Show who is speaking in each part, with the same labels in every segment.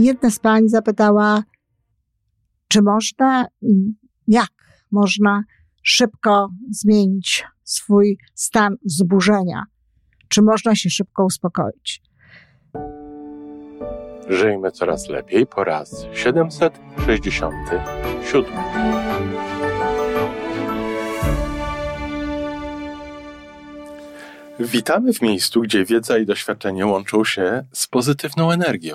Speaker 1: jedna z pań zapytała, czy można, jak można szybko zmienić swój stan wzburzenia? Czy można się szybko uspokoić?
Speaker 2: Żyjmy coraz lepiej po raz 767. Witamy w miejscu, gdzie wiedza i doświadczenie łączą się z pozytywną energią.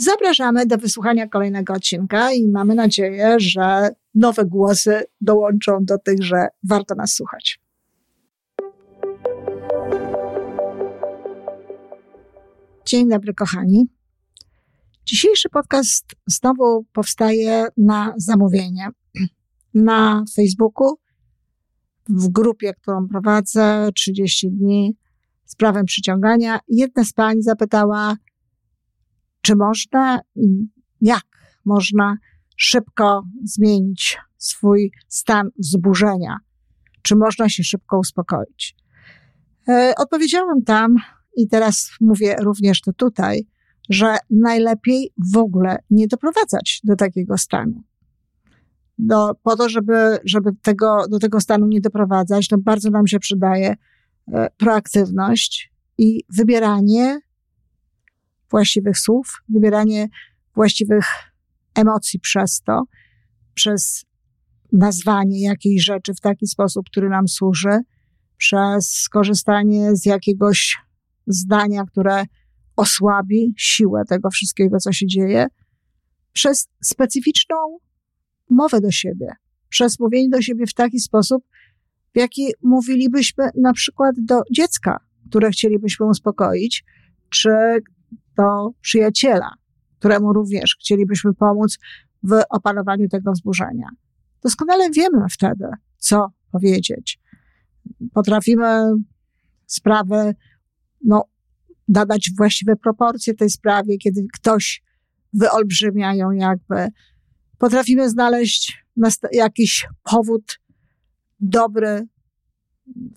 Speaker 1: Zapraszamy do wysłuchania kolejnego odcinka i mamy nadzieję, że nowe głosy dołączą do tych, że warto nas słuchać. Dzień dobry, kochani. Dzisiejszy podcast znowu powstaje na zamówienie. Na Facebooku, w grupie, którą prowadzę 30 dni z prawem przyciągania. Jedna z pań zapytała, czy można, jak można szybko zmienić swój stan wzburzenia? Czy można się szybko uspokoić? E, odpowiedziałam tam i teraz mówię również to tutaj, że najlepiej w ogóle nie doprowadzać do takiego stanu. Do, po to, żeby, żeby tego, do tego stanu nie doprowadzać, to bardzo nam się przydaje e, proaktywność i wybieranie właściwych słów, wybieranie właściwych emocji przez to, przez nazwanie jakiejś rzeczy w taki sposób, który nam służy, przez skorzystanie z jakiegoś zdania, które osłabi siłę tego wszystkiego, co się dzieje, przez specyficzną mowę do siebie, przez mówienie do siebie w taki sposób, w jaki mówilibyśmy na przykład do dziecka, które chcielibyśmy uspokoić, czy do przyjaciela, któremu również chcielibyśmy pomóc w opanowaniu tego wzburzenia. Doskonale wiemy wtedy, co powiedzieć. Potrafimy sprawę, no, nadać właściwe proporcje tej sprawie, kiedy ktoś wyolbrzymia ją jakby. Potrafimy znaleźć jakiś powód dobry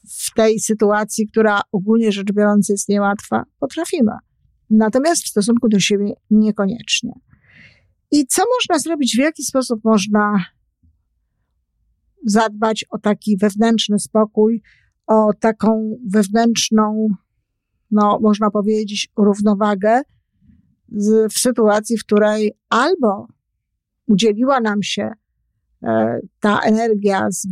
Speaker 1: w tej sytuacji, która ogólnie rzecz biorąc jest niełatwa. Potrafimy. Natomiast w stosunku do siebie niekoniecznie. I co można zrobić, w jaki sposób można zadbać o taki wewnętrzny spokój, o taką wewnętrzną, no, można powiedzieć, równowagę w sytuacji, w której albo udzieliła nam się e, ta energia z,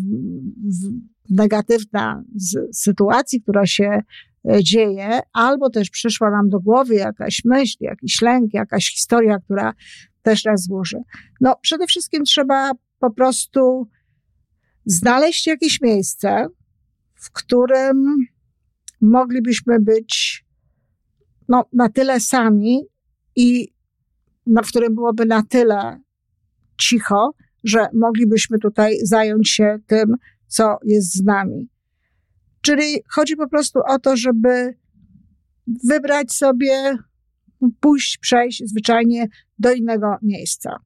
Speaker 1: negatywna z sytuacji, która się dzieje, albo też przyszła nam do głowy jakaś myśl, jakiś lęk, jakaś historia, która też nas złoży. No, przede wszystkim trzeba po prostu znaleźć jakieś miejsce, w którym moglibyśmy być no, na tyle sami i na, w którym byłoby na tyle cicho, że moglibyśmy tutaj zająć się tym, co jest z nami. Czyli chodzi po prostu o to, żeby wybrać sobie, pójść, przejść zwyczajnie do innego miejsca.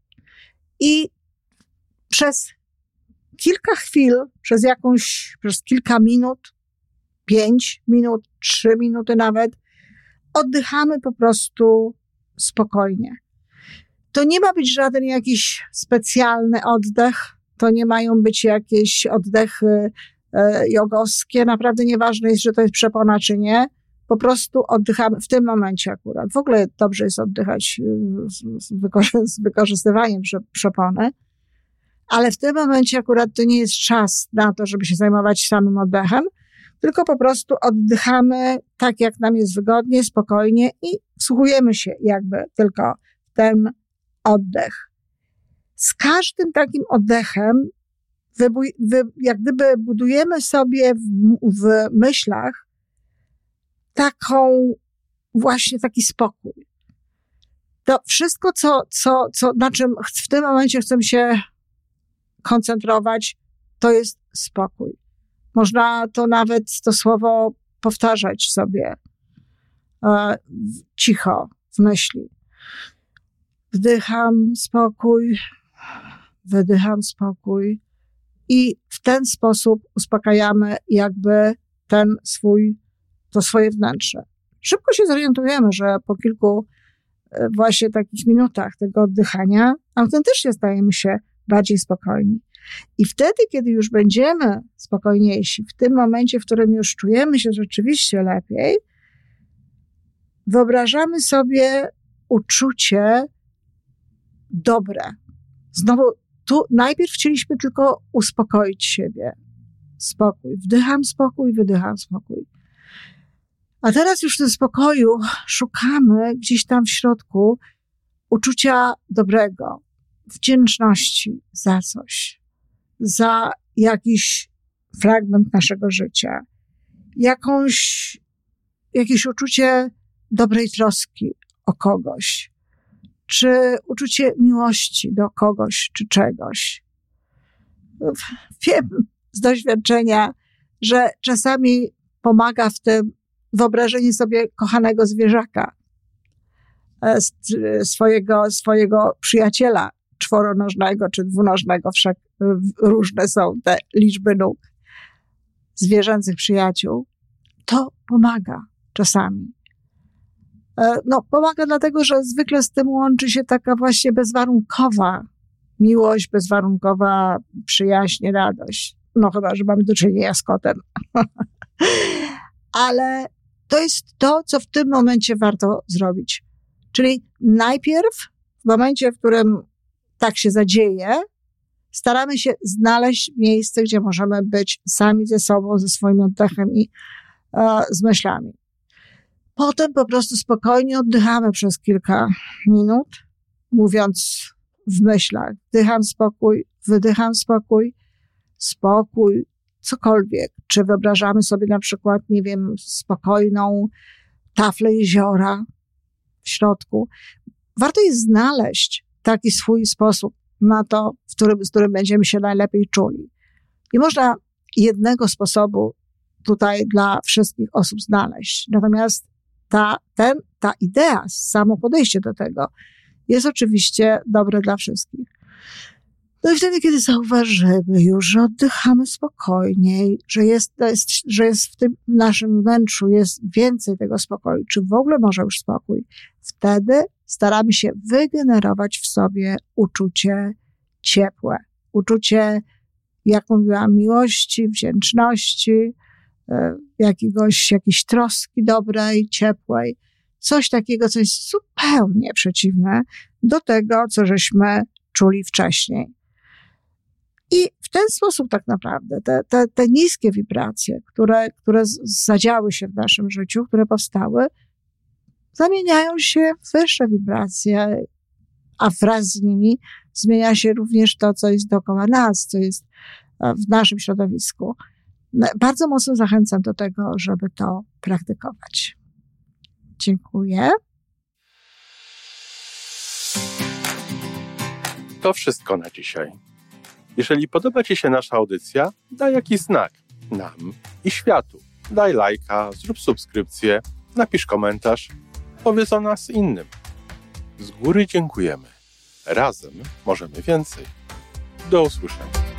Speaker 1: I przez kilka chwil, przez jakąś, przez kilka minut, pięć minut, trzy minuty nawet, oddychamy po prostu spokojnie. To nie ma być żaden jakiś specjalny oddech, to nie mają być jakieś oddechy jogowskie, naprawdę nieważne jest, że to jest przepona czy nie, po prostu oddychamy w tym momencie akurat. W ogóle dobrze jest oddychać y, z, wykorzystywaniem przepony, ale w tym momencie akurat to nie jest czas na to, żeby się zajmować samym oddechem, tylko po prostu oddychamy tak, jak nam jest wygodnie, spokojnie i wsłuchujemy się jakby tylko w ten oddech. Z każdym takim oddechem wybuj, wy, jak gdyby budujemy sobie w, w myślach taką, właśnie taki spokój. To wszystko, co, co, co, na czym w tym momencie chcę się koncentrować, to jest spokój. Można to nawet to słowo powtarzać sobie e, cicho w myśli. Wdycham spokój, wydycham spokój i w ten sposób uspokajamy jakby ten swój, to swoje wnętrze. Szybko się zorientujemy, że po kilku e, właśnie takich minutach tego oddychania autentycznie stajemy się bardziej spokojni. I wtedy, kiedy już będziemy spokojniejsi, w tym momencie, w którym już czujemy się rzeczywiście lepiej, wyobrażamy sobie uczucie dobre. Znowu, tu najpierw chcieliśmy tylko uspokoić siebie. Spokój. Wdycham spokój, wydycham spokój. A teraz już w tym spokoju szukamy gdzieś tam w środku uczucia dobrego, wdzięczności za coś, za jakiś fragment naszego życia, jakąś, jakieś uczucie dobrej troski o kogoś, czy uczucie miłości do kogoś czy czegoś. Wiem z doświadczenia, że czasami pomaga w tym wyobrażenie sobie kochanego zwierzaka, e, swojego, swojego przyjaciela czworonożnego czy dwunożnego, wszak różne są te liczby nóg zwierzęcych przyjaciół. To pomaga czasami. E, no, pomaga dlatego, że zwykle z tym łączy się taka właśnie bezwarunkowa miłość, bezwarunkowa przyjaźń, radość. No chyba, że mamy do czynienia z kotem. Ale to jest to, co w tym momencie warto zrobić. Czyli najpierw, w momencie, w którym tak się zadzieje, staramy się znaleźć miejsce, gdzie możemy być sami ze sobą, ze swoim oddechem i e, z myślami. Potem po prostu spokojnie oddychamy przez kilka minut, mówiąc w myślach: wdycham spokój, wydycham spokój, spokój, cokolwiek. Czy wyobrażamy sobie na przykład, nie wiem, spokojną taflę jeziora w środku. Warto jest znaleźć taki swój sposób na to, w którym, z którym będziemy się najlepiej czuli. Nie można jednego sposobu tutaj dla wszystkich osób znaleźć. Natomiast ta, ten, ta idea, samo podejście do tego jest oczywiście dobre dla wszystkich. No i wtedy, kiedy zauważymy już, że oddychamy spokojniej, że jest, jest, że jest w tym naszym wnętrzu jest więcej tego spokoju, czy w ogóle może już spokój, wtedy staramy się wygenerować w sobie uczucie ciepłe, uczucie, jak mówiłam, miłości, wdzięczności, jakiegoś, jakiejś troski dobrej, ciepłej. Coś takiego, co jest zupełnie przeciwne do tego, co żeśmy czuli wcześniej. I w ten sposób tak naprawdę te, te, te niskie wibracje, które, które zadziały się w naszym życiu, które powstały, zamieniają się w wyższe wibracje, a wraz z nimi zmienia się również to, co jest dookoła nas, co jest e, w naszym środowisku. Bardzo mocno zachęcam do tego, żeby to praktykować. Dziękuję.
Speaker 2: To wszystko na dzisiaj. Jeżeli podoba Ci się nasza audycja, daj jakiś znak nam i światu. Daj lajka, zrób subskrypcję, napisz komentarz, powiedz o nas innym. Z góry dziękujemy. Razem możemy więcej. Do usłyszenia.